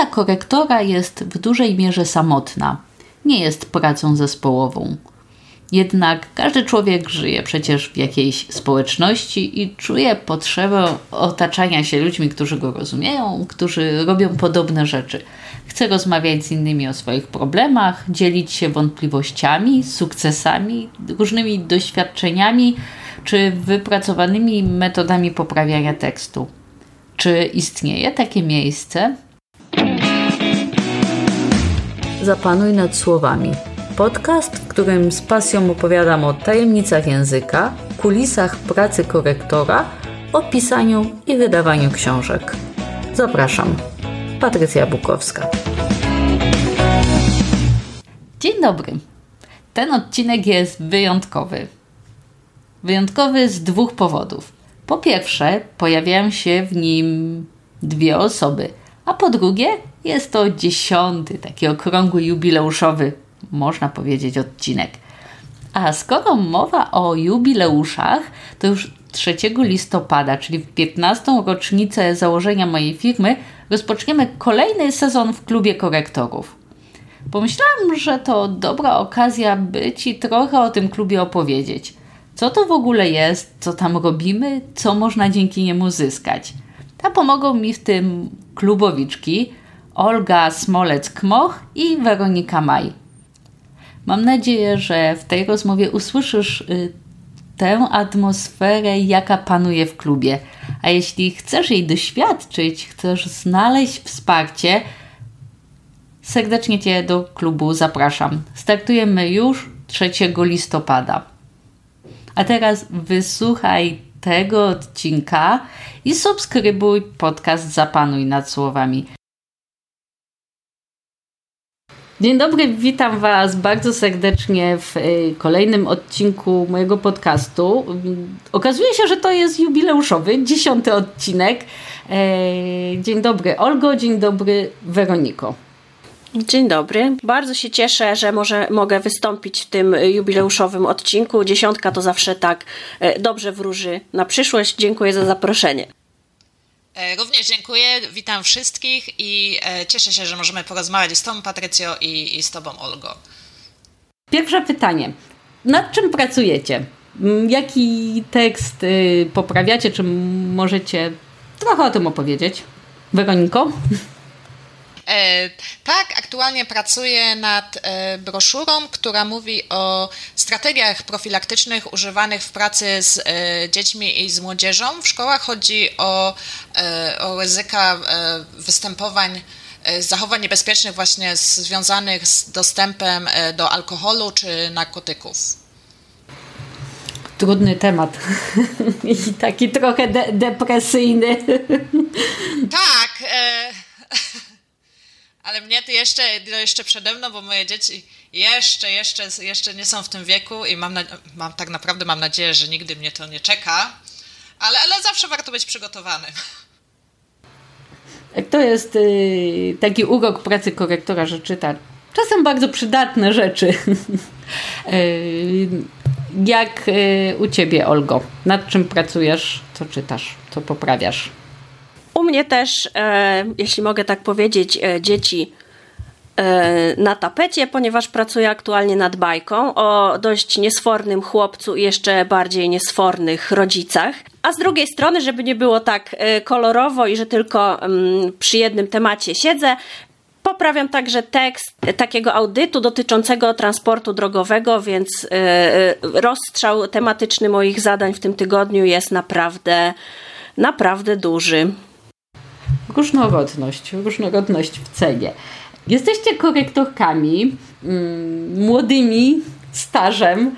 Praca korektora jest w dużej mierze samotna. Nie jest pracą zespołową. Jednak każdy człowiek żyje przecież w jakiejś społeczności i czuje potrzebę otaczania się ludźmi, którzy go rozumieją, którzy robią podobne rzeczy. Chce rozmawiać z innymi o swoich problemach, dzielić się wątpliwościami, sukcesami, różnymi doświadczeniami czy wypracowanymi metodami poprawiania tekstu. Czy istnieje takie miejsce? Zapanuj nad słowami. Podcast, w którym z pasją opowiadam o tajemnicach języka, kulisach pracy korektora, o pisaniu i wydawaniu książek. Zapraszam. Patrycja Bukowska. Dzień dobry. Ten odcinek jest wyjątkowy. Wyjątkowy z dwóch powodów. Po pierwsze, pojawiają się w nim dwie osoby, a po drugie, jest to dziesiąty, taki okrągły jubileuszowy, można powiedzieć, odcinek. A skoro mowa o jubileuszach, to już 3 listopada, czyli w 15. rocznicę założenia mojej firmy, rozpoczniemy kolejny sezon w klubie korektorów. Pomyślałam, że to dobra okazja, by Ci trochę o tym klubie opowiedzieć. Co to w ogóle jest, co tam robimy, co można dzięki niemu zyskać. A pomogą mi w tym klubowiczki Olga Smolec-Kmoch i Weronika Maj. Mam nadzieję, że w tej rozmowie usłyszysz y, tę atmosferę, jaka panuje w klubie. A jeśli chcesz jej doświadczyć, chcesz znaleźć wsparcie, serdecznie Cię do klubu zapraszam. Startujemy już 3 listopada. A teraz wysłuchaj tego odcinka i subskrybuj podcast Zapanuj nad słowami. Dzień dobry, witam Was bardzo serdecznie w y, kolejnym odcinku mojego podcastu. Okazuje się, że to jest jubileuszowy, dziesiąty odcinek. E, dzień dobry Olgo, dzień dobry Weroniko. Dzień dobry. Bardzo się cieszę, że może, mogę wystąpić w tym jubileuszowym odcinku. Dziesiątka to zawsze tak e, dobrze wróży na przyszłość. Dziękuję za zaproszenie. E, również dziękuję, witam wszystkich i e, cieszę się, że możemy porozmawiać z Tobą, Patrycjo, i, i z Tobą, Olgo. Pierwsze pytanie. Nad czym pracujecie? Jaki tekst y, poprawiacie? Czy możecie trochę o tym opowiedzieć? Weroniko? E, tak, aktualnie pracuję nad e, broszurą, która mówi o strategiach profilaktycznych używanych w pracy z e, dziećmi i z młodzieżą. W szkołach chodzi o, o ryzyka występowań zachowań niebezpiecznych właśnie związanych z dostępem do alkoholu czy narkotyków. Trudny temat i taki trochę de depresyjny. Tak. E ale mnie to jeszcze, to jeszcze przede mną, bo moje dzieci jeszcze, jeszcze, jeszcze nie są w tym wieku i mam, na, mam tak naprawdę mam nadzieję, że nigdy mnie to nie czeka, ale, ale zawsze warto być przygotowanym. To jest y, taki urok pracy korektora, że czyta czasem bardzo przydatne rzeczy. y, jak y, u ciebie, Olgo? Nad czym pracujesz? Co czytasz? Co poprawiasz? U mnie też, e, jeśli mogę tak powiedzieć, e, dzieci e, na tapecie, ponieważ pracuję aktualnie nad bajką o dość niesfornym chłopcu i jeszcze bardziej niesfornych rodzicach. A z drugiej strony, żeby nie było tak e, kolorowo i że tylko mm, przy jednym temacie siedzę, Poprawiam także tekst takiego audytu dotyczącego transportu drogowego, więc e, e, rozstrzał tematyczny moich zadań w tym tygodniu jest naprawdę, naprawdę duży różnorodność, różnorodność w cenie. Jesteście korektorkami, mm, młodymi, stażem.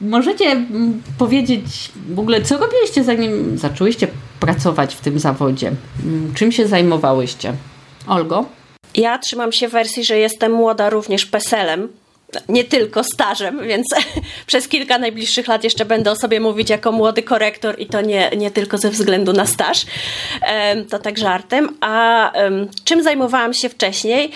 Możecie mm, powiedzieć w ogóle, co robiliście zanim zaczęłyście pracować w tym zawodzie? Mm, czym się zajmowałyście? Olgo? Ja trzymam się wersji, że jestem młoda również peselem, nie tylko stażem, więc przez kilka najbliższych lat jeszcze będę o sobie mówić jako młody korektor i to nie, nie tylko ze względu na staż. To tak żartem. A czym zajmowałam się wcześniej?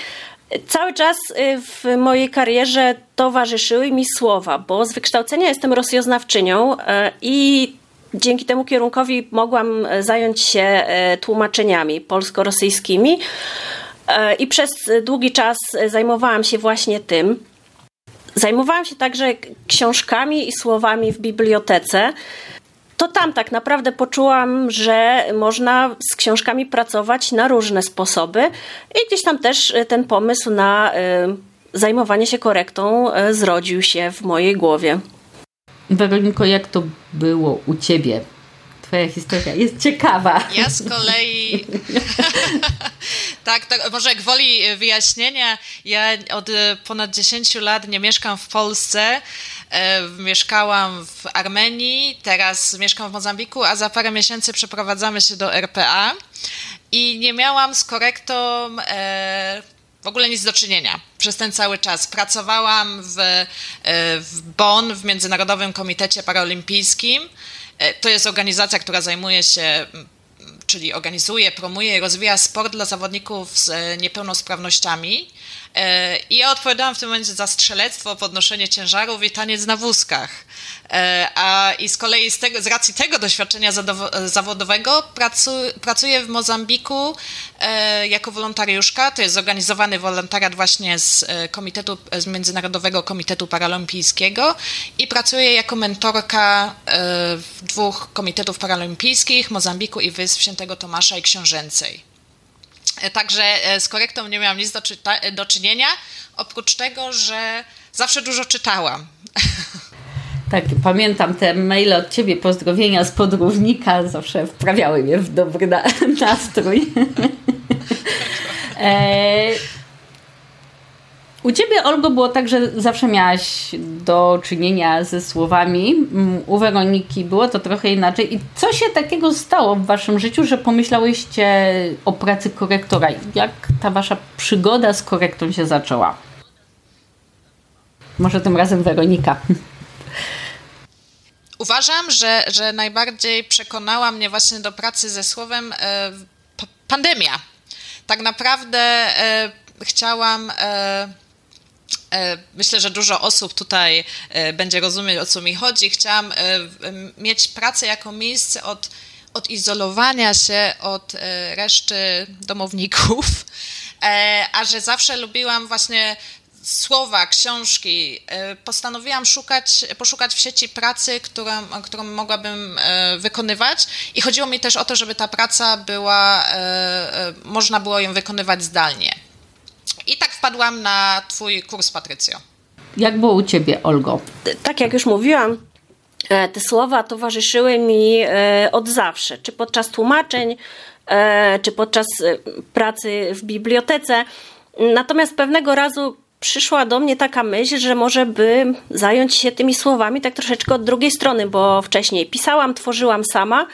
Cały czas y, w mojej karierze towarzyszyły mi słowa, bo z wykształcenia jestem rosjoznawczynią e, i dzięki temu kierunkowi mogłam zająć się e, tłumaczeniami polsko-rosyjskimi. I przez długi czas zajmowałam się właśnie tym. Zajmowałam się także książkami i słowami w bibliotece. To tam tak naprawdę poczułam, że można z książkami pracować na różne sposoby i gdzieś tam też ten pomysł na zajmowanie się korektą zrodził się w mojej głowie. Weroniko, jak to było u ciebie? Twoja historia jest ciekawa. Ja z kolei. tak, tak, może gwoli wyjaśnienia, ja od ponad 10 lat nie mieszkam w Polsce. E, mieszkałam w Armenii, teraz mieszkam w Mozambiku, a za parę miesięcy przeprowadzamy się do RPA. I nie miałam z korektą. E, w ogóle nic do czynienia przez ten cały czas. Pracowałam w, e, w Bonn, w Międzynarodowym Komitecie Paraolimpijskim. E, to jest organizacja, która zajmuje się czyli organizuje, promuje i rozwija sport dla zawodników z e, niepełnosprawnościami. E, I ja odpowiadałam w tym momencie za strzelectwo, podnoszenie ciężarów i taniec na wózkach. E, a i z kolei z, tego, z racji tego doświadczenia zawodowego pracu, pracuję w Mozambiku jako wolontariuszka. To jest zorganizowany wolontariat właśnie z Komitetu, z Międzynarodowego Komitetu Paralimpijskiego i pracuję jako mentorka dwóch komitetów paralimpijskich, Mozambiku i Wysp Świętego Tomasza i Książęcej. E, także e, z korektą nie miałam nic do, czyta- do czynienia, oprócz tego, że zawsze dużo czytałam. Tak, pamiętam te maile od ciebie, pozdrowienia z podróżnika, zawsze wprawiały mnie w dobry na- nastrój. e, u Ciebie, Olgo, było tak, że zawsze miałaś do czynienia ze słowami. Mm, u Weroniki było to trochę inaczej. I co się takiego stało w Waszym życiu, że pomyślałyście o pracy korektora? Jak ta Wasza przygoda z korektą się zaczęła? Może tym razem Weronika. Uważam, że, że najbardziej przekonała mnie właśnie do pracy ze słowem e, pandemia. Tak naprawdę e, chciałam. E, myślę, że dużo osób tutaj e, będzie rozumieć, o co mi chodzi. Chciałam e, mieć pracę jako miejsce od odizolowania się od reszty domowników, a że zawsze lubiłam właśnie słowa, książki, postanowiłam szukać, poszukać w sieci pracy, którą, którą mogłabym wykonywać i chodziło mi też o to, żeby ta praca była, można było ją wykonywać zdalnie. I tak wpadłam na Twój kurs, Patrycjo. Jak było u Ciebie, Olgo? Tak jak już mówiłam, e, te słowa towarzyszyły mi e, od zawsze, czy podczas tłumaczeń, e, czy podczas pracy w bibliotece. Natomiast pewnego razu przyszła do mnie taka myśl, że może by zająć się tymi słowami tak troszeczkę od drugiej strony, bo wcześniej pisałam, tworzyłam sama.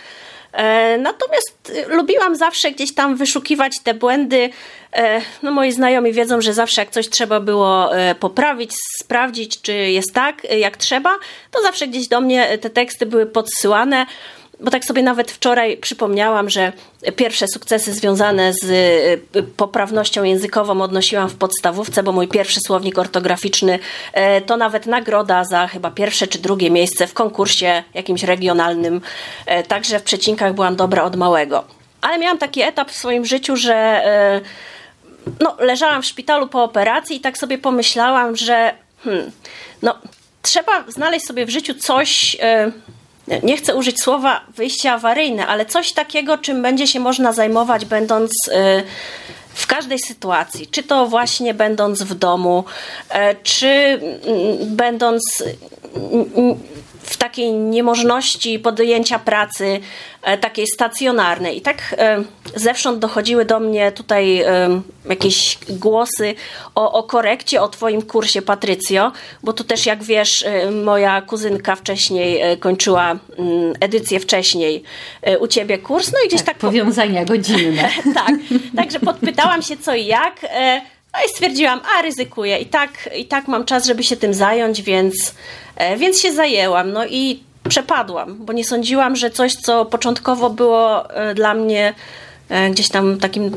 Natomiast lubiłam zawsze gdzieś tam wyszukiwać te błędy. E, no moi znajomi wiedzą, że zawsze jak coś trzeba było e, poprawić, sprawdzić, czy jest tak, e, jak trzeba, to zawsze gdzieś do mnie te teksty były podsyłane bo tak sobie nawet wczoraj przypomniałam, że pierwsze sukcesy związane z poprawnością językową odnosiłam w podstawówce, bo mój pierwszy słownik ortograficzny to nawet nagroda za chyba pierwsze czy drugie miejsce w konkursie jakimś regionalnym. Także w przecinkach byłam dobra od małego. Ale miałam taki etap w swoim życiu, że no, leżałam w szpitalu po operacji i tak sobie pomyślałam, że hmm, no, trzeba znaleźć sobie w życiu coś, nie chcę użyć słowa wyjście awaryjne, ale coś takiego, czym będzie się można zajmować, będąc yy, w każdej sytuacji, czy to właśnie będąc w domu, yy, czy mm, będąc mm, w takiej niemożności podjęcia pracy e, takiej stacjonarnej. I tak e, zewsząd dochodziły do mnie tutaj e, jakieś głosy o, o korekcie, o Twoim kursie, Patrycjo, bo tu też, jak wiesz, moja kuzynka wcześniej kończyła mm, edycję wcześniej u Ciebie kurs, no i gdzieś tak... tak powiązania godzinne. tak, także podpytałam się co i jak. No i stwierdziłam, a ryzykuję i tak, i tak mam czas, żeby się tym zająć, więc, e, więc się zajęłam. No i przepadłam, bo nie sądziłam, że coś, co początkowo było e, dla mnie e, gdzieś tam takim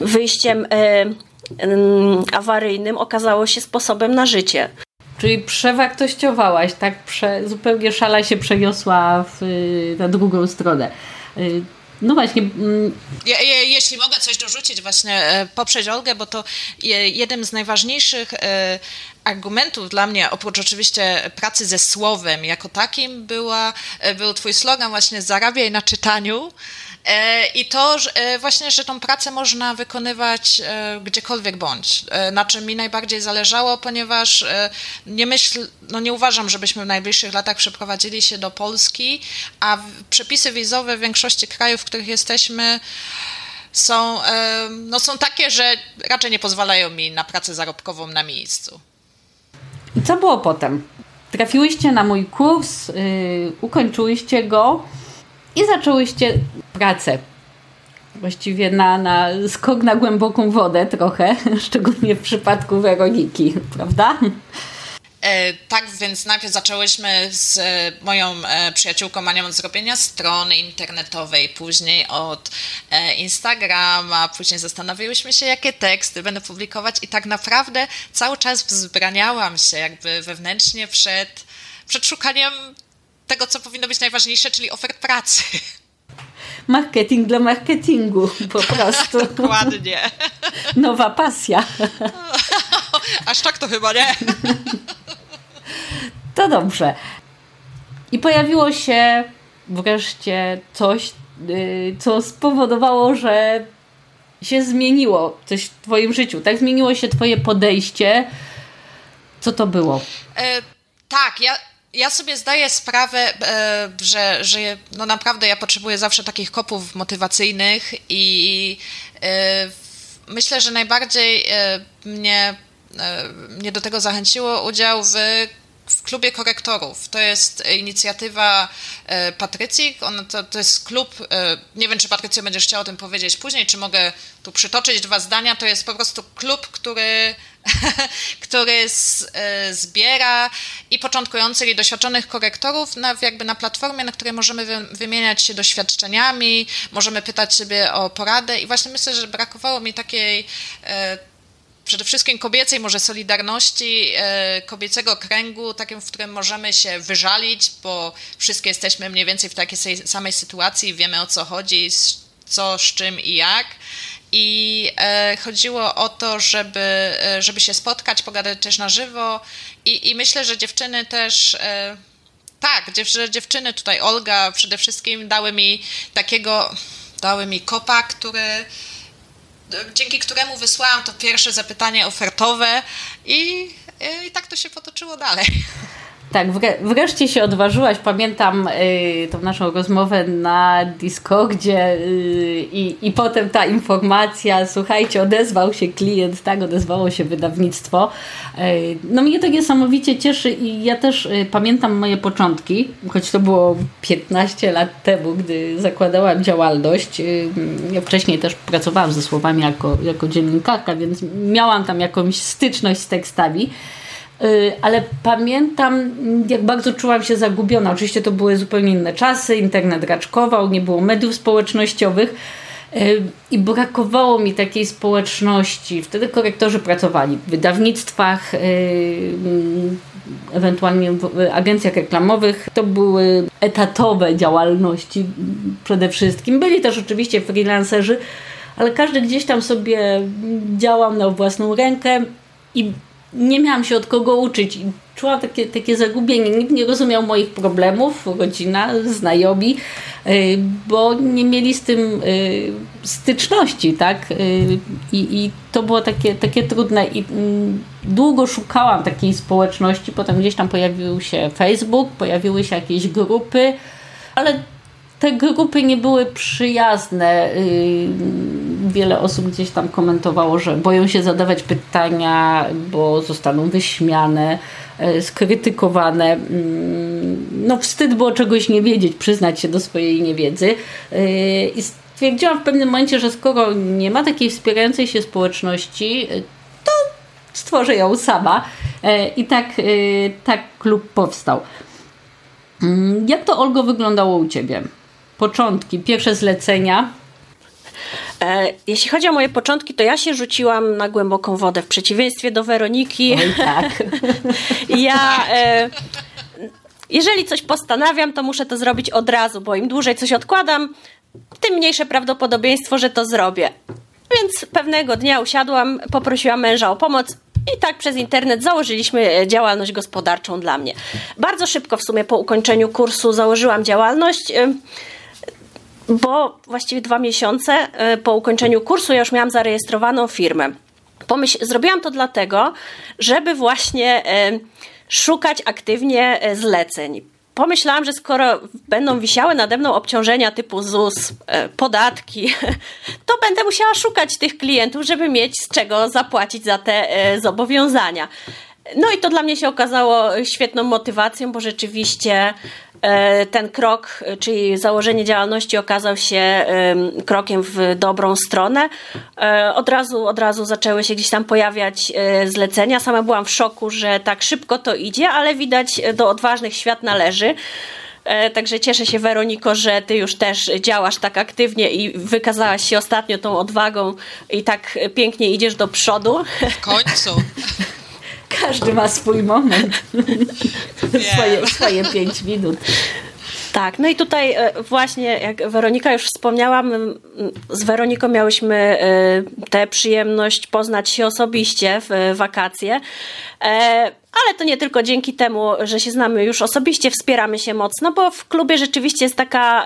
wyjściem awaryjnym, okazało się sposobem na życie. Czyli przewartościowałaś, tak? Prze, zupełnie szala się przeniosła w, na drugą stronę. No właśnie. Mm, je, je, jeśli mogę coś dorzucić, właśnie e, poprzeć Olgę, bo to jeden z najważniejszych e, argumentów dla mnie, oprócz oczywiście pracy ze słowem jako takim, była, e, był twój slogan właśnie zarabiaj na czytaniu. I to właśnie, że tą pracę można wykonywać gdziekolwiek bądź, na czym mi najbardziej zależało, ponieważ nie myśl, no nie uważam, żebyśmy w najbliższych latach przeprowadzili się do Polski, a przepisy wizowe w większości krajów, w których jesteśmy, są, no są takie, że raczej nie pozwalają mi na pracę zarobkową na miejscu. I co było potem? Trafiłyście na mój kurs, yy, ukończyłyście go i zaczęłyście pracę. Właściwie na, na skok na głęboką wodę trochę, szczególnie w przypadku Weroniki, prawda? E, tak, więc najpierw zaczęłyśmy z e, moją e, przyjaciółką Manią od zrobienia strony internetowej, później od Instagrama, później zastanawiałyśmy się, jakie teksty będę publikować i tak naprawdę cały czas wzbraniałam się jakby wewnętrznie przed, przed szukaniem tego, co powinno być najważniejsze, czyli ofert pracy. Marketing dla marketingu, po prostu. Dokładnie. Nowa pasja. Aż tak to chyba nie. To dobrze. I pojawiło się wreszcie coś, y, co spowodowało, że się zmieniło coś w Twoim życiu. Tak zmieniło się Twoje podejście. Co to było? E, tak, ja, ja sobie zdaję sprawę, e, że, że no naprawdę ja potrzebuję zawsze takich kopów motywacyjnych i e, myślę, że najbardziej e, mnie, mnie do tego zachęciło udział w w klubie korektorów. To jest inicjatywa Patrycji. On, to, to jest klub, nie wiem, czy Patrycja będziesz chciała o tym powiedzieć później, czy mogę tu przytoczyć dwa zdania. To jest po prostu klub, który, który z, e, zbiera i początkujących, i doświadczonych korektorów na, jakby na platformie, na której możemy wy, wymieniać się doświadczeniami, możemy pytać sobie o poradę i właśnie myślę, że brakowało mi takiej przede wszystkim kobiecej może solidarności, e, kobiecego kręgu, takim, w którym możemy się wyżalić, bo wszystkie jesteśmy mniej więcej w takiej samej sytuacji, wiemy o co chodzi, co, z czym i jak. I e, chodziło o to, żeby, e, żeby się spotkać, pogadać też na żywo. I, i myślę, że dziewczyny też. tak, że dziewczyny tutaj, Olga przede wszystkim dały mi takiego, dały mi kopa, który dzięki któremu wysłałam to pierwsze zapytanie ofertowe i, i tak to się potoczyło dalej. Tak, wreszcie się odważyłaś. Pamiętam y, tą naszą rozmowę na Discordzie y, i, i potem ta informacja, słuchajcie, odezwał się klient, tak, odezwało się wydawnictwo. Y, no mnie to niesamowicie cieszy i ja też y, pamiętam moje początki, choć to było 15 lat temu, gdy zakładałam działalność. Y, ja wcześniej też pracowałam ze słowami jako, jako dziennikarka, więc miałam tam jakąś styczność z tekstami. Y, ale pamiętam, jak bardzo czułam się zagubiona. Oczywiście to były zupełnie inne czasy, internet raczkował, nie było mediów społecznościowych y, i brakowało mi takiej społeczności. Wtedy korektorzy pracowali w wydawnictwach, y, ewentualnie w agencjach reklamowych. To były etatowe działalności przede wszystkim. Byli też oczywiście freelancerzy, ale każdy gdzieś tam sobie działał na własną rękę i nie miałam się od kogo uczyć. Czułam takie, takie zagubienie. Nikt nie rozumiał moich problemów, rodzina, znajomi, y, bo nie mieli z tym y, styczności, tak? Y, I, i to było takie, takie trudne. I mm, długo szukałam takiej społeczności. Potem gdzieś tam pojawił się Facebook, pojawiły się jakieś grupy, ale te grupy nie były przyjazne. Y, wiele osób gdzieś tam komentowało, że boją się zadawać pytania, bo zostaną wyśmiane, y, skrytykowane. Mm, no, wstyd było czegoś nie wiedzieć, przyznać się do swojej niewiedzy. Y, I stwierdziłam w pewnym momencie, że skoro nie ma takiej wspierającej się społeczności, to stworzę ją sama. I tak, tak klub powstał. Mm, jak to, Olgo, wyglądało u Ciebie? Początki, pierwsze zlecenia? E, jeśli chodzi o moje początki, to ja się rzuciłam na głęboką wodę, w przeciwieństwie do Weroniki. Oj, tak. ja. E, jeżeli coś postanawiam, to muszę to zrobić od razu, bo im dłużej coś odkładam, tym mniejsze prawdopodobieństwo, że to zrobię. Więc pewnego dnia usiadłam, poprosiłam męża o pomoc i tak przez internet założyliśmy e, działalność gospodarczą dla mnie. Bardzo szybko w sumie po ukończeniu kursu założyłam działalność bo właściwie dwa miesiące e, po ukończeniu kursu ja już miałam zarejestrowaną firmę. Pomyśl, zrobiłam to dlatego, żeby właśnie e, szukać aktywnie e, zleceń. Pomyślałam, że skoro będą wisiały nade mną obciążenia typu ZUS, podatki, to będę musiała szukać tych klientów, żeby mieć z czego zapłacić za te zobowiązania. No i to dla mnie się okazało świetną motywacją, bo rzeczywiście ten krok, czyli założenie działalności okazał się krokiem w dobrą stronę. E, od razu, od razu zaczęły się gdzieś tam pojawiać e, zlecenia. Sama byłam w szoku, że tak szybko to idzie, ale widać do odważnych świat należy. Także cieszę się, Weroniko, że ty już też działasz tak aktywnie i wykazałaś się ostatnio tą odwagą i tak pięknie idziesz do przodu. W końcu. Każdy ma swój moment. swoje, swoje pięć minut. Tak, no i tutaj e, właśnie, jak Weronika już wspomniałam, z Weroniką miałyśmy e, tę przyjemność poznać się osobiście w wakacje. E, ale to nie tylko dzięki temu, że się znamy już osobiście, wspieramy się mocno, bo w klubie rzeczywiście jest taka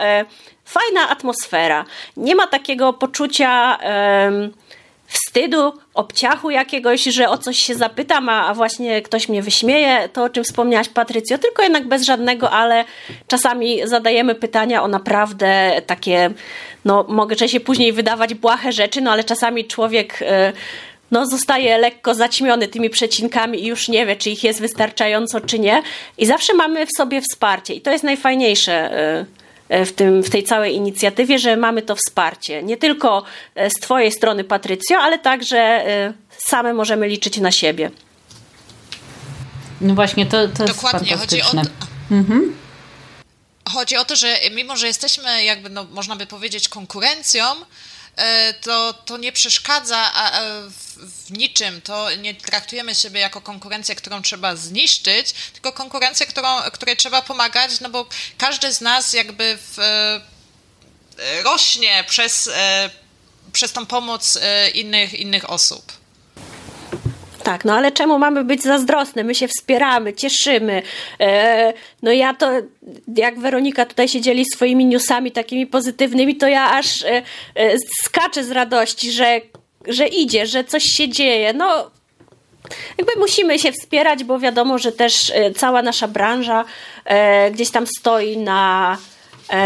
fajna atmosfera. Nie ma takiego poczucia wstydu, obciachu jakiegoś, że o coś się zapytam, a właśnie ktoś mnie wyśmieje, to o czym wspomniałaś Patrycjo, tylko jednak bez żadnego, ale czasami zadajemy pytania o naprawdę takie, no mogę się później wydawać błahe rzeczy, no ale czasami człowiek y, no, zostaje lekko zaćmiony tymi przecinkami i już nie wie, czy ich jest wystarczająco, czy nie. I zawsze mamy w sobie wsparcie i to jest najfajniejsze y, w, tym, w tej całej inicjatywie, że mamy to wsparcie. Nie tylko e, z Twojej strony, Patrycjo, ale także e, same możemy liczyć na siebie. No właśnie, to, to jest Dokładnie, chodzi o to, mhm. chodzi o to, że mimo, że jesteśmy jakby, no, można by powiedzieć, konkurencją, E, to, to nie przeszkadza w niczym. To nie traktujemy siebie jako konkurencję, którą trzeba zniszczyć, tylko konkurencję, którą, której trzeba pomagać, no bo każdy z nas jakby w, e, rośnie przez, e, przez tą pomoc innych, innych osób. Tak, no ale czemu mamy być zazdrosne? My się wspieramy, cieszymy. E, no ja to, jak Weronika tutaj się dzieli swoimi newsami takimi pozytywnymi, to ja aż e, e, skaczę z radości, że, że idzie, że coś się dzieje. No jakby musimy się wspierać, bo wiadomo, że też e, cała nasza branża e, gdzieś tam stoi na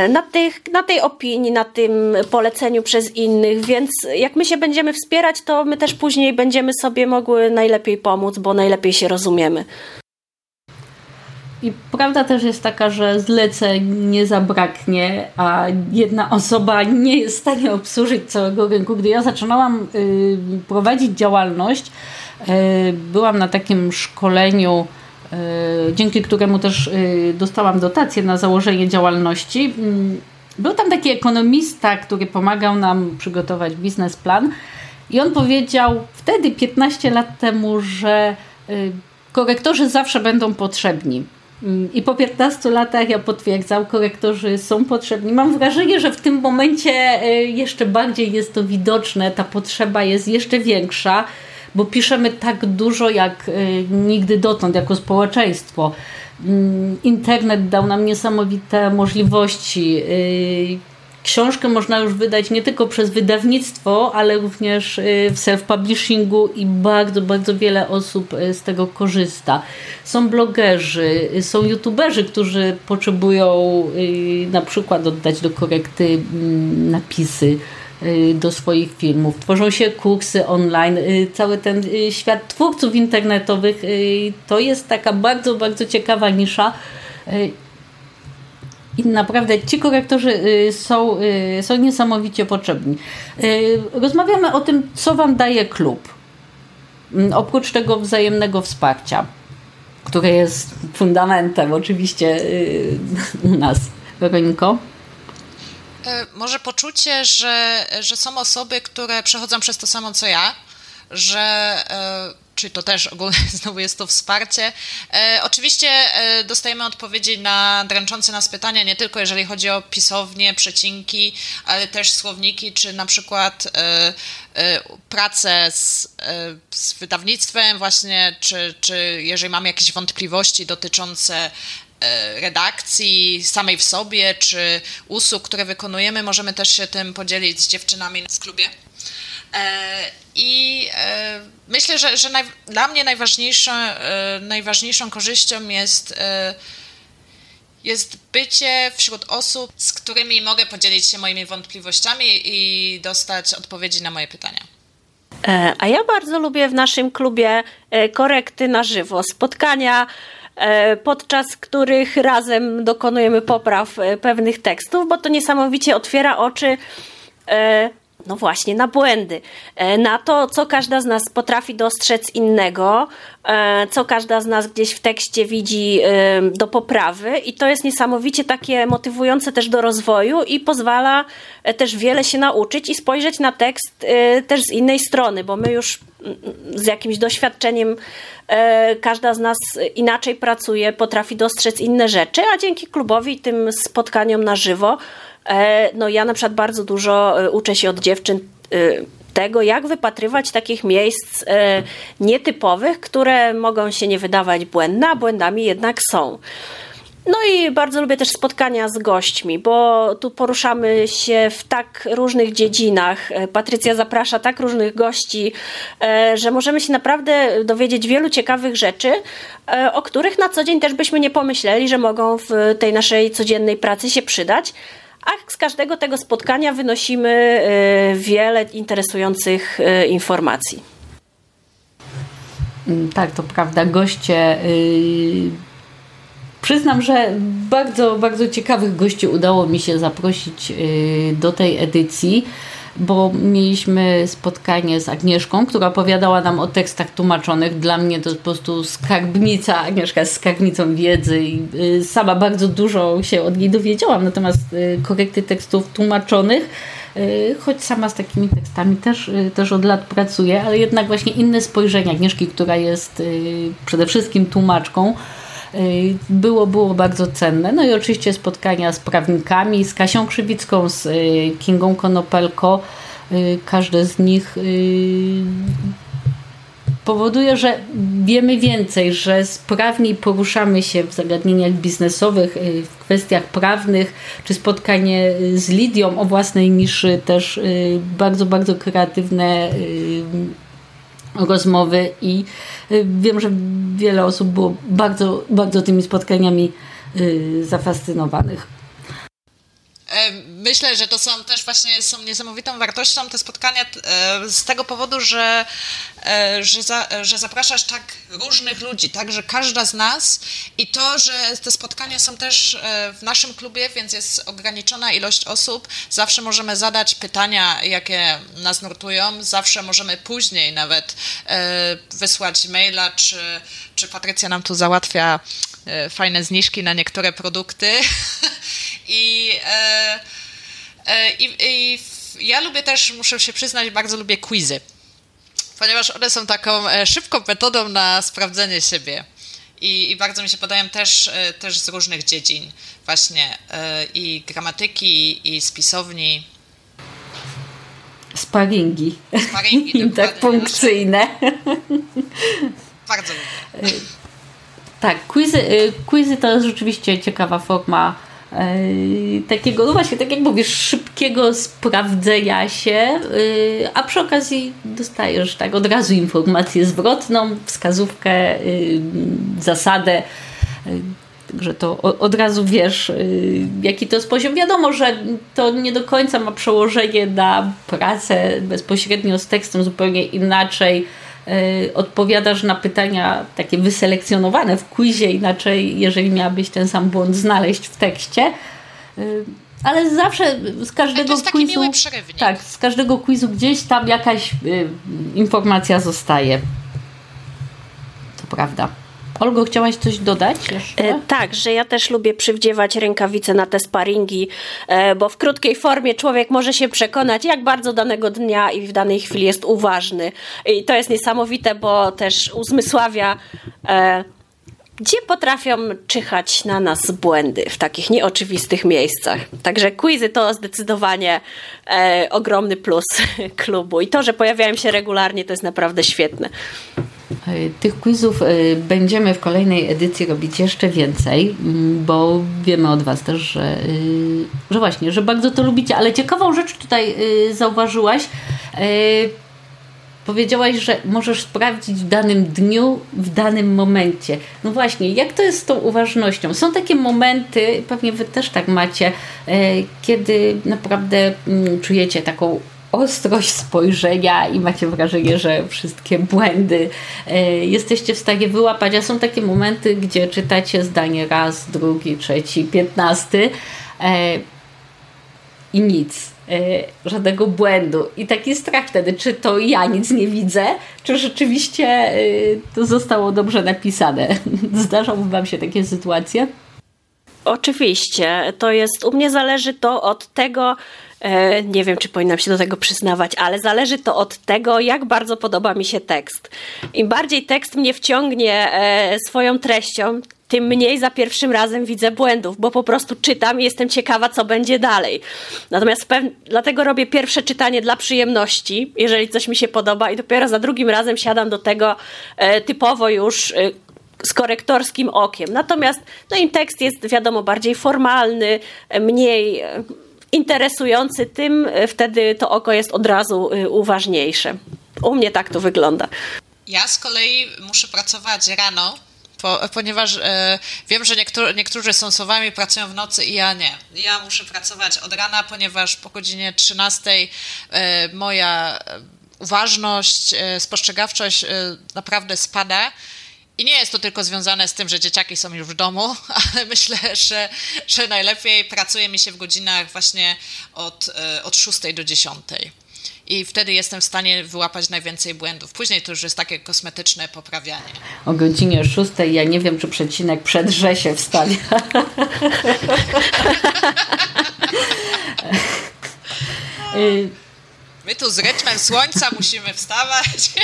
na, tych, na tej opinii, na tym poleceniu przez innych, więc jak my się będziemy wspierać, to my też później będziemy sobie mogły najlepiej pomóc, bo najlepiej się rozumiemy. I prawda też jest taka, że zleceń nie zabraknie, a jedna osoba nie jest w stanie obsłużyć całego rynku. Gdy ja zaczynałam y, prowadzić działalność, y, byłam na takim szkoleniu E, dzięki któremu też e, dostałam dotację na założenie działalności. Mm, był tam taki ekonomista, który pomagał nam przygotować biznesplan i on powiedział wtedy, 15 lat temu, że e, korektorzy zawsze będą potrzebni. Mm, I po 15 latach ja potwierdzam, korektorzy są potrzebni. Mam wrażenie, że w tym momencie jeszcze bardziej jest to widoczne, ta potrzeba jest jeszcze większa bo piszemy tak dużo jak y, nigdy dotąd jako społeczeństwo. Mm, internet dał nam niesamowite możliwości. Y, książkę można już wydać nie tylko przez wydawnictwo, ale również y, w self-publishingu i bardzo, bardzo wiele osób z tego korzysta. Są blogerzy, są youtuberzy, którzy potrzebują na przykład oddać do korekty mm, napisy do swoich filmów. Tworzą się kursy online. Y, cały ten y, świat twórców internetowych to jest taka bardzo, bardzo ciekawa nisza. I naprawdę ci korektorzy są, są niesamowicie potrzebni. Rozmawiamy o tym, co Wam daje klub. Mm, oprócz tego wzajemnego wsparcia, które jest fundamentem oczywiście u nas. Weroniko? E, może poczucie, że, że są osoby, które przechodzą przez to samo co ja, że czyli to też ogólnie znowu jest to wsparcie. E, oczywiście e, dostajemy odpowiedzi na dręczące nas pytania, nie tylko jeżeli chodzi o pisownie, przecinki, ale też słowniki, czy na przykład e, e pracę z, e, z, wydawnictwem właśnie, czy, czy jeżeli mamy jakieś wątpliwości dotyczące e, redakcji samej w sobie, czy usług, które wykonujemy, możemy też się tym podzielić z dziewczynami w klubie. E, I e, myślę, że, że naj, dla mnie najważniejszą, e, najważniejszą korzyścią jest, jest bycie wśród osób, z którymi mogę podzielić się moimi wątpliwościami i dostać odpowiedzi na moje pytania. A ja bardzo lubię w naszym klubie korekty na żywo, spotkania podczas których razem dokonujemy popraw pewnych tekstów, bo to niesamowicie otwiera oczy no właśnie, na błędy, e, na to, co każda z nas potrafi dostrzec innego, e, co każda z nas gdzieś w tekście widzi e, do poprawy, i to jest niesamowicie takie motywujące też do rozwoju i pozwala też wiele się nauczyć i spojrzeć na tekst też z innej strony, bo my już mm, z jakimś doświadczeniem każda z nas inaczej pracuje, potrafi dostrzec inne rzeczy, a dzięki klubowi, tym spotkaniom na żywo, no ja na przykład bardzo dużo e, uczę się od dziewczyn e, tego, jak wypatrywać takich miejsc nietypowych, które mogą się nie wydawać błędne, a błędami jednak są. No i bardzo lubię też spotkania z gośćmi, bo tu poruszamy się w tak różnych dziedzinach. Patrycja zaprasza tak różnych gości, że możemy się naprawdę dowiedzieć wielu ciekawych rzeczy, o których na co dzień też byśmy nie pomyśleli, że mogą w tej naszej codziennej pracy się przydać a z każdego tego spotkania wynosimy e, wiele interesujących e, informacji. Mm, tak, to prawda. Goście. Yy, przyznam, że bardzo, bardzo ciekawych gości udało mi się zaprosić do tej edycji bo mieliśmy spotkanie z Agnieszką, która opowiadała nam o tekstach tłumaczonych. Dla mnie to jest po prostu skarbnica, Agnieszka jest skarbnicą wiedzy i y, sama bardzo dużo się od niej dowiedziałam, natomiast y, korekty tekstów tłumaczonych y, choć sama z takimi tekstami też, też od lat pracuję, ale jednak właśnie inne spojrzenie Agnieszki, która jest przede wszystkim tłumaczką, było, było bardzo cenne. No i oczywiście spotkania z prawnikami, z Kasią Krzywicką, z y, Kingą Konopelko. Y, każde z nich powoduje, że wiemy więcej, że sprawniej poruszamy się w zagadnieniach biznesowych, w kwestiach prawnych, czy spotkanie z Lidią o własnej niszy, też bardzo, bardzo kreatywne rozmowy i y, wiem, że wiele osób było bardzo, bardzo tymi spotkaniami y, zafascynowanych. E, myślę, że to są też właśnie są niesamowitą wartością te spotkania e, z tego powodu, że, e, że, za, że zapraszasz tak różnych ludzi, tak, że każda z nas i to, że te spotkania są też w naszym klubie, więc jest ograniczona ilość osób, zawsze możemy zadać pytania, jakie nas nurtują, zawsze możemy później nawet wysłać maila, czy, czy Patrycja nam tu załatwia fajne zniżki na niektóre produkty I, e, e, i, i ja lubię też, muszę się przyznać, bardzo lubię quizy, ponieważ one są taką e, szybką metodą na sprawdzenie siebie. I, I, bardzo mi się podają też, też z różnych dziedzin, właśnie i gramatyki, i spisowni. Sparingi. Sparingi, tak funkcyjne. Bardzo lubię. Tak, quizy, quizy to jest rzeczywiście ciekawa forma takiego, no właśnie, tak jak mówisz, szybkiego sprawdzenia się, y, a przy okazji dostajesz tak od razu informację zwrotną, wskazówkę, y, zasadę. Także to od razu wiesz, jaki to jest poziom. Wiadomo, że to nie do końca ma przełożenie na pracę bezpośrednio z tekstem zupełnie inaczej odpowiadasz na pytania takie wyselekcjonowane w quizie, inaczej jeżeli miałabyś ten sam błąd znaleźć w tekście. Y, ale zawsze z każdego quizu. Tak, z każdego quizu gdzieś tam jakaś y, informacja zostaje. To prawda. Olgo, chciałaś coś dodać jeszcze? E, tak, że ja też lubię przywdziewać rękawice na te sparingi, e, bo w krótkiej formie człowiek może się przekonać, jak bardzo danego dnia i w danej chwili jest uważny. I to jest niesamowite, bo też uzmysławia e, gdzie potrafią czyhać na nas błędy w takich nieoczywistych miejscach. Także quizy to zdecydowanie e, ogromny plus klubu. I to, że pojawiają się regularnie, to jest naprawdę świetne. E, tych quizów e, będziemy w kolejnej edycji robić jeszcze więcej, mm, bo wiemy od Was też, że, e, że właśnie, że bardzo to lubicie, ale ciekawą rzecz tutaj zauważyłaś Powiedziałaś, że możesz sprawdzić w danym dniu, w danym momencie. No właśnie, jak to jest z tą uważnością? Są takie momenty, pewnie Wy też tak macie, kiedy naprawdę mm, czujecie taką ostrość spojrzenia i macie wrażenie, że wszystkie błędy e, jesteście w stanie wyłapać, a są takie momenty, gdzie czytacie zdanie raz, drugi, trzeci, piętnasty e, i nic E, żadnego błędu. I taki strach wtedy, czy to ja nic nie widzę, czy rzeczywiście to zostało dobrze napisane. Zdarzały Wam się takie sytuacje? Oczywiście. To jest, u mnie zależy to od tego, nie wiem, czy powinnam się do tego przyznawać, ale zależy to od tego, jak bardzo podoba mi się tekst. Im bardziej tekst mnie wciągnie swoją treścią, tym mniej za pierwszym razem widzę błędów, bo po prostu czytam i jestem ciekawa, co będzie dalej. Natomiast dlatego robię pierwsze czytanie dla przyjemności, jeżeli coś mi się podoba, i dopiero za drugim razem siadam do tego e, typowo już. E, z korektorskim okiem. Natomiast no im tekst jest wiadomo bardziej formalny, e, mniej e, interesujący, tym e, wtedy to oko jest od razu uważniejsze. U mnie tak to wygląda. Ja z kolei muszę pracować rano, po, ponieważ e, wiem, że niektórzy, niektórzy są słowami pracują w nocy i ja nie. Ja muszę pracować od rana, ponieważ po godzinie 13 e, moja e, uważność, e, spostrzegawczość e, naprawdę spada. I nie jest to tylko związane z tym, że dzieciaki są już w domu, ale myślę, że, że najlepiej pracuje mi się w godzinach właśnie od, e, od 6 do 10 i wtedy jestem w stanie wyłapać najwięcej błędów. Później to już jest takie kosmetyczne poprawianie. O godzinie 6 ja nie wiem, czy przecinek przedrze się wstanie. My tu z rytmem słońca musimy wstawać.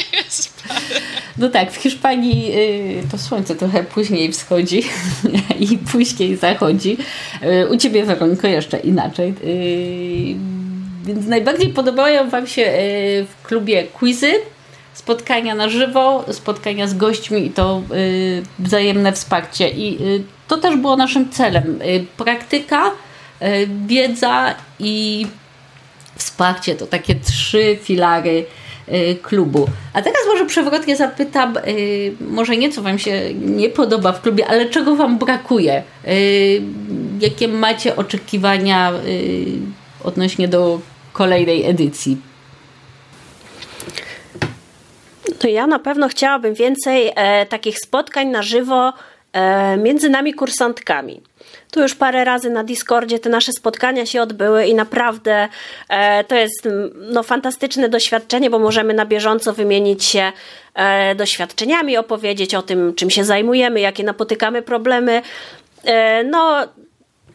No tak, w Hiszpanii y, to słońce trochę później wschodzi i później zachodzi. Y, u Ciebie, Weroniko, jeszcze inaczej y, więc najbardziej podobają Wam się w klubie quizy, spotkania na żywo, spotkania z gośćmi i to wzajemne wsparcie. I to też było naszym celem. Praktyka, wiedza i wsparcie to takie trzy filary klubu. A teraz może przewrotnie zapytam, może nie co Wam się nie podoba w klubie, ale czego Wam brakuje? Jakie macie oczekiwania odnośnie do kolejnej edycji? To ja na pewno chciałabym więcej e, takich spotkań na żywo między nami kursantkami. Tu już parę razy na Discordzie te nasze spotkania się odbyły i naprawdę e, to jest no, fantastyczne doświadczenie, bo możemy na bieżąco wymienić się e, doświadczeniami, opowiedzieć o tym, czym się zajmujemy, jakie napotykamy problemy. E, no,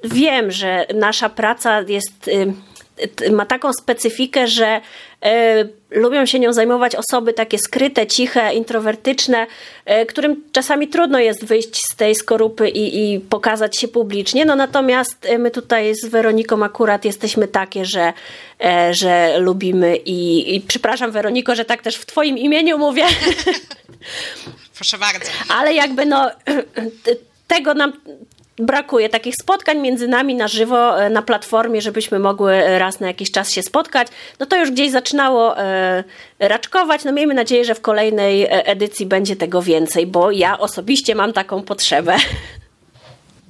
wiem, że nasza praca jest y, ma taką specyfikę, że e, lubią się nią zajmować osoby takie skryte, ciche, introwertyczne, e, którym czasami trudno jest wyjść z tej skorupy i, i, pokazać się publicznie. No natomiast e, my tutaj z Weroniką akurat jesteśmy takie, że, że lubimy i, i przepraszam Weroniko, że tak też w twoim imieniu mówię. Proszę bardzo. Ale jakby no tego nam brakuje takich spotkań między nami na żywo e, na platformie, żebyśmy mogły raz na jakiś czas się spotkać. No to już gdzieś zaczynało e, raczkować. No miejmy nadzieję, że w kolejnej e, edycji będzie tego więcej, bo ja osobiście mam taką potrzebę.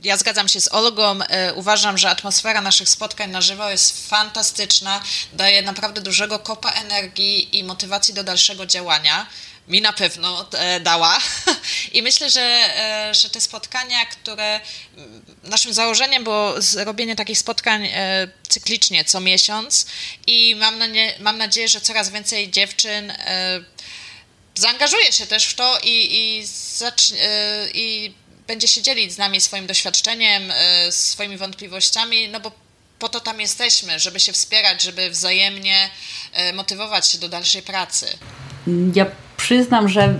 Ja zgadzam się z Olgą. Uważam, że atmosfera naszych spotkań na żywo jest fantastyczna, daje naprawdę dużego kopa energii i motywacji do dalszego działania mi na pewno e, dała. I myślę, że, e, że te spotkania, które mm, naszym założeniem było zrobienie takich spotkań e, cyklicznie co miesiąc i mam, na nie, mam nadzieję, że coraz więcej dziewczyn zaangażuje się też w to i, i, i będzie się dzielić z nami swoim doświadczeniem, swoimi wątpliwościami, no bo po to tam jesteśmy, żeby się wspierać, żeby wzajemnie motywować się do dalszej pracy. Ja przyznam, że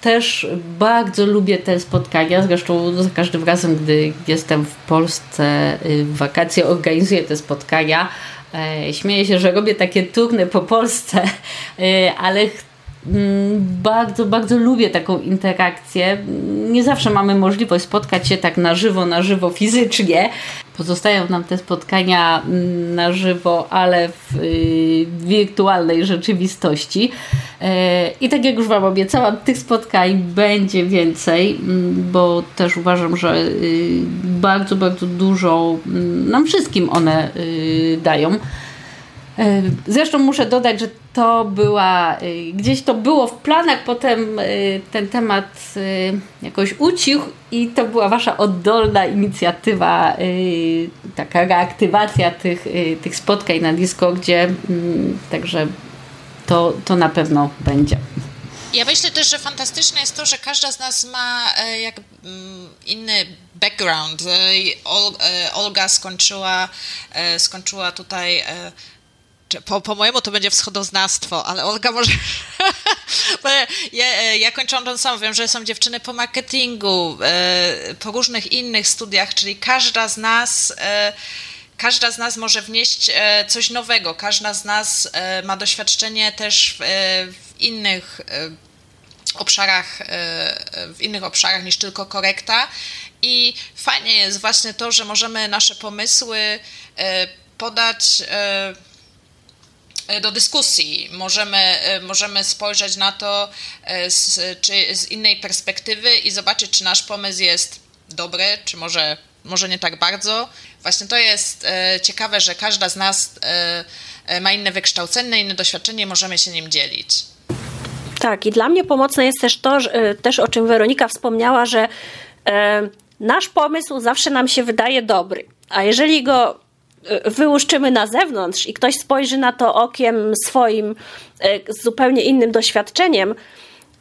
też bardzo lubię te spotkania, zresztą za każdym razem, gdy jestem w Polsce w wakacje, organizuję te spotkania. E, śmieję się, że robię takie turny po Polsce, ale bardzo, bardzo lubię taką interakcję. Nie zawsze mamy możliwość spotkać się tak na żywo, na żywo fizycznie, pozostają nam te spotkania mm, na żywo, ale w y, wirtualnej rzeczywistości. E, I tak jak już Wam obiecałam, tych spotkań będzie więcej, mm, bo też uważam, że y, bardzo, bardzo dużo mm, nam wszystkim one y, dają. E, zresztą muszę dodać, że to była, e, gdzieś to było w planach, potem e, ten temat jakoś ucichł i to była Wasza oddolna inicjatywa, taka reaktywacja tych, tych spotkań na Discordzie, mm, także to, to na pewno będzie. Ja myślę też, że fantastyczne jest to, że każda z nas ma jak mm, inny background. Olga skończyła, skończyła tutaj po, po mojemu to będzie wschodoznawstwo, ale Olga może... ja, ja kończąc tą samą, wiem, że są dziewczyny po marketingu, e, po różnych innych studiach, czyli każda z nas e, każda z nas może wnieść e, coś nowego, każda z nas ma doświadczenie też w innych obszarach, w innych obszarach niż tylko korekta. I fajnie jest właśnie to, że możemy nasze pomysły podać do dyskusji. Możemy, e, możemy spojrzeć na to e, z, czy z innej perspektywy i zobaczyć, czy nasz pomysł jest dobry, czy może, może nie tak bardzo. Właśnie to jest ciekawe, że każda z nas ma inne wykształcenie, inne doświadczenie, możemy się nim dzielić. Tak, i dla mnie pomocne jest też to, że, też o czym Weronika wspomniała, że e, nasz pomysł zawsze nam się wydaje dobry. A jeżeli go wyłuszczymy na zewnątrz i ktoś spojrzy na to okiem swoim e, z zupełnie innym doświadczeniem,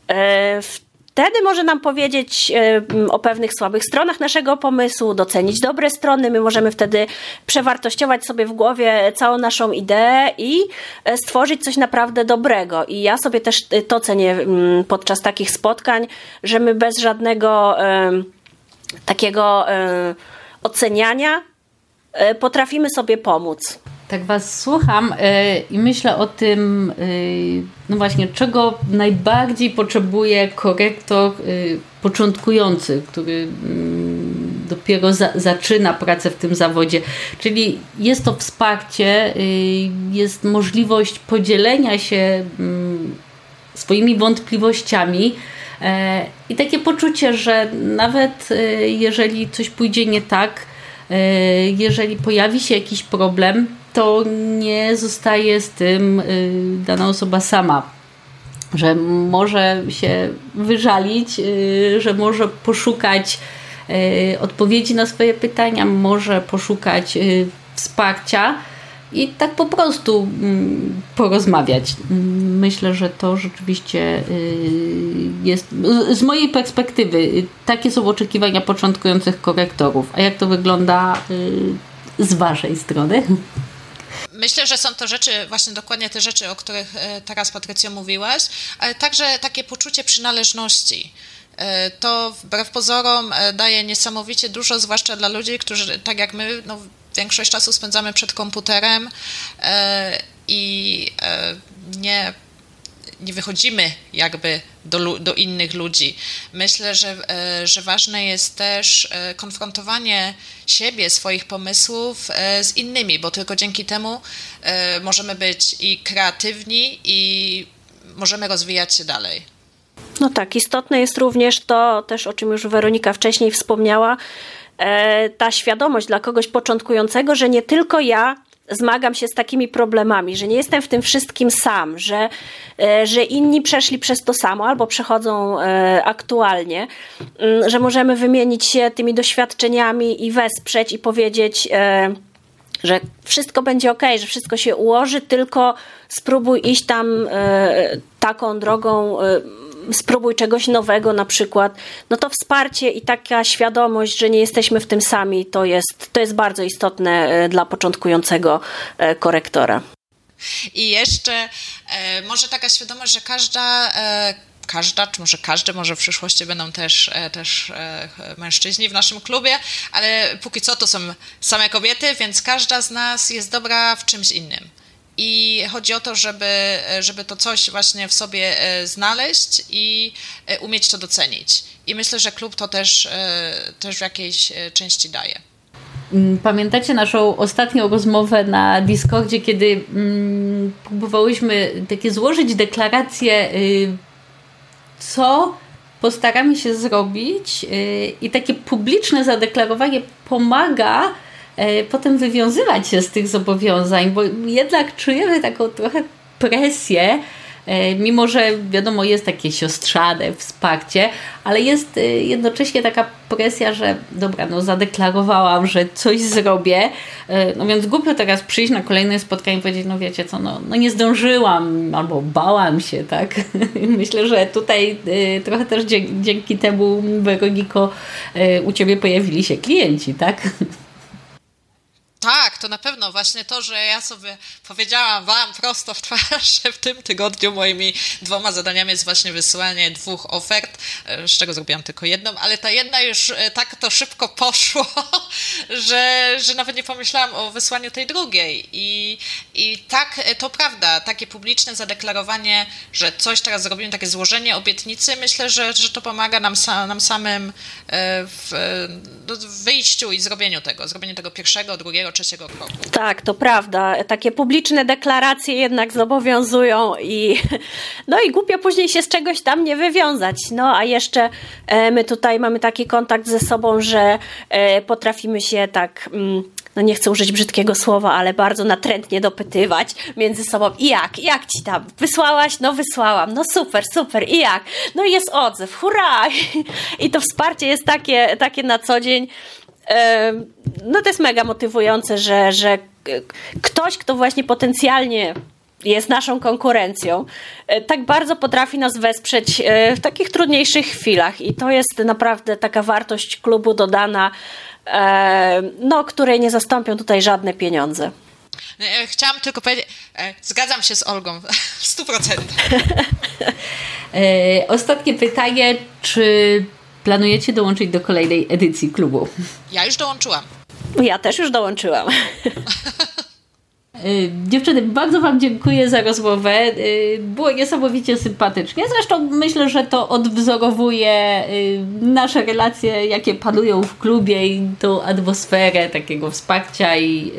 e, wtedy może nam powiedzieć e, o pewnych słabych stronach naszego pomysłu, docenić dobre strony. My możemy wtedy przewartościować sobie w głowie całą naszą ideę i stworzyć coś naprawdę dobrego. I ja sobie też to cenię podczas takich spotkań, że my bez żadnego takiego oceniania E, potrafimy sobie pomóc. Tak Was słucham yy, i myślę o tym, yy, no właśnie, czego najbardziej potrzebuje korektor początkujący, który mm, dopiero za, zaczyna pracę w tym zawodzie. Czyli jest to wsparcie, jest możliwość podzielenia się mm, swoimi wątpliwościami. I takie poczucie, że nawet jeżeli coś pójdzie nie tak, E, jeżeli pojawi się jakiś problem, to nie zostaje z tym e, dana osoba sama. Że może się wyżalić, e, że może poszukać odpowiedzi na swoje pytania, może poszukać wsparcia i tak po prostu mm, porozmawiać. Myślę, że to rzeczywiście y, jest, z mojej perspektywy, takie są oczekiwania początkujących korektorów. A jak to wygląda y, z Waszej strony? Myślę, że są to rzeczy, właśnie dokładnie te rzeczy, o których teraz Patrycja mówiłaś, ale także takie poczucie przynależności. To wbrew pozorom daje niesamowicie dużo, zwłaszcza dla ludzi, którzy tak jak my no, większość czasu spędzamy przed komputerem e, i e, nie, nie wychodzimy jakby do, do innych ludzi. Myślę, że, e, że ważne jest też konfrontowanie siebie, swoich pomysłów z innymi, bo tylko dzięki temu możemy być i kreatywni, i możemy rozwijać się dalej. No tak, istotne jest również to, też o czym już Weronika wcześniej wspomniała, ta świadomość dla kogoś początkującego, że nie tylko ja zmagam się z takimi problemami, że nie jestem w tym wszystkim sam, że, e, że inni przeszli przez to samo albo przechodzą e, aktualnie, mm, że możemy wymienić się tymi doświadczeniami i wesprzeć i powiedzieć że wszystko będzie ok, że wszystko się ułoży, tylko spróbuj iść tam e, taką drogą. Spróbuj czegoś nowego na przykład, no to wsparcie i taka świadomość, że nie jesteśmy w tym sami, to jest, to jest bardzo istotne e, dla początkującego e, korektora. I jeszcze e, może taka świadomość, że każda każda, czy może każdy, może w przyszłości będą też, też mężczyźni w naszym klubie, ale póki co to są same kobiety, więc każda z nas jest dobra w czymś innym. I chodzi o to, żeby, żeby to coś właśnie w sobie e, znaleźć i e, umieć to docenić. I myślę, że klub to też, e, też w jakiejś części daje. Mm, pamiętacie naszą ostatnią rozmowę na Discordzie, kiedy mm, próbowałyśmy takie złożyć deklarację, y, co postaramy się zrobić, y, i takie publiczne zadeklarowanie pomaga potem wywiązywać się z tych zobowiązań, bo jednak czujemy taką trochę presję, e, mimo że wiadomo jest takie siostrzane wsparcie, ale jest e, jednocześnie taka presja, że dobra, no zadeklarowałam, że coś zrobię, no więc głupio teraz przyjść na kolejne spotkanie i powiedzieć, no wiecie co, no, no nie zdążyłam albo bałam się, tak? Myślę, że tutaj trochę też dzięki temu, Weroniko, u Ciebie pojawili się klienci, tak? Tak, to na pewno właśnie to, że ja sobie powiedziałam Wam prosto w twarz, że w tym tygodniu moimi dwoma zadaniami jest właśnie wysyłanie dwóch ofert, e, z czego zrobiłam tylko jedną, ale ta jedna już e, tak to szybko poszło, że, że nawet nie pomyślałam o wysłaniu tej drugiej. I, I tak, e, to prawda, takie publiczne zadeklarowanie, że coś teraz zrobimy, takie złożenie obietnicy, myślę, że, że to pomaga nam, nam samym w, w wyjściu i zrobieniu tego, zrobieniu tego pierwszego, drugiego, trzeciego kroku. Tak, to prawda. Takie publiczne deklaracje jednak zobowiązują i no i głupio później się z czegoś tam nie wywiązać. No a jeszcze e, my tutaj mamy taki kontakt ze sobą, że e, potrafimy się tak mm, no nie chcę użyć brzydkiego słowa, ale bardzo natrętnie dopytywać między sobą. I jak? Jak ci tam? Wysłałaś? No wysłałam. No super, super. I jak? No i jest odzew. Hurra! I to wsparcie jest takie, takie na co dzień no to jest mega motywujące, że, że ktoś, kto właśnie potencjalnie jest naszą konkurencją, e, tak bardzo potrafi nas wesprzeć e, w takich trudniejszych chwilach i to jest naprawdę taka wartość klubu dodana, e, no, której nie zastąpią tutaj żadne pieniądze. Chciałam tylko powiedzieć, zgadzam się z Olgą w 100%. Ostatnie pytanie, czy planujecie dołączyć do kolejnej edycji klubu? Ja już dołączyłam. Ja też już dołączyłam. Y, dziewczyny, bardzo Wam dziękuję za rozmowę. Y, było niesamowicie sympatycznie. Zresztą myślę, że to odwzorowuje y, nasze relacje, jakie panują w klubie i tą atmosferę takiego wsparcia i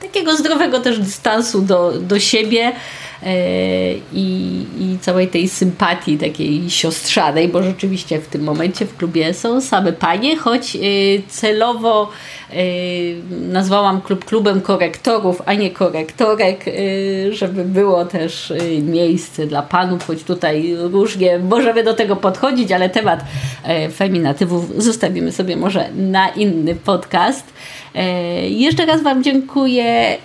takiego zdrowego też dystansu do, do siebie. E, i, i całej tej sympatii takiej siostrzanej, bo rzeczywiście w tym momencie w klubie są same panie, choć e, celowo e, nazwałam klub klubem korektorów, a nie korektorek, żeby było też miejsce dla panów, choć tutaj różnie możemy do tego podchodzić, ale temat feminatywów zostawimy sobie może na inny podcast. Jeszcze raz Wam dziękuję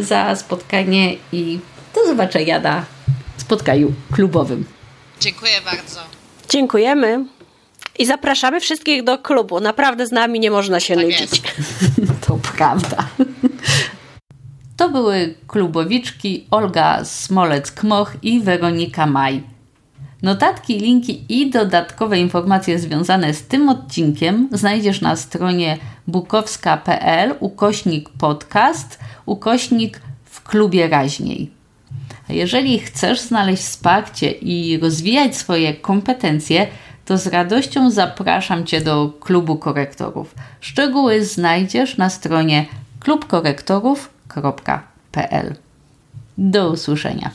za spotkanie i do zobaczenia na spotkaniu klubowym. Dziękuję bardzo. Dziękujemy. I zapraszamy wszystkich do klubu. Naprawdę z nami nie można się tak nudzić. to prawda. To były klubowiczki Olga Smolec-Kmoch i Weronika Maj. Notatki, linki i dodatkowe informacje związane z tym odcinkiem znajdziesz na stronie bukowska.pl ukośnik podcast ukośnik w klubie raźniej. Jeżeli chcesz znaleźć wsparcie i rozwijać swoje kompetencje, to z radością zapraszam Cię do klubu korektorów. Szczegóły znajdziesz na stronie klubkorektorów.pl. Do usłyszenia.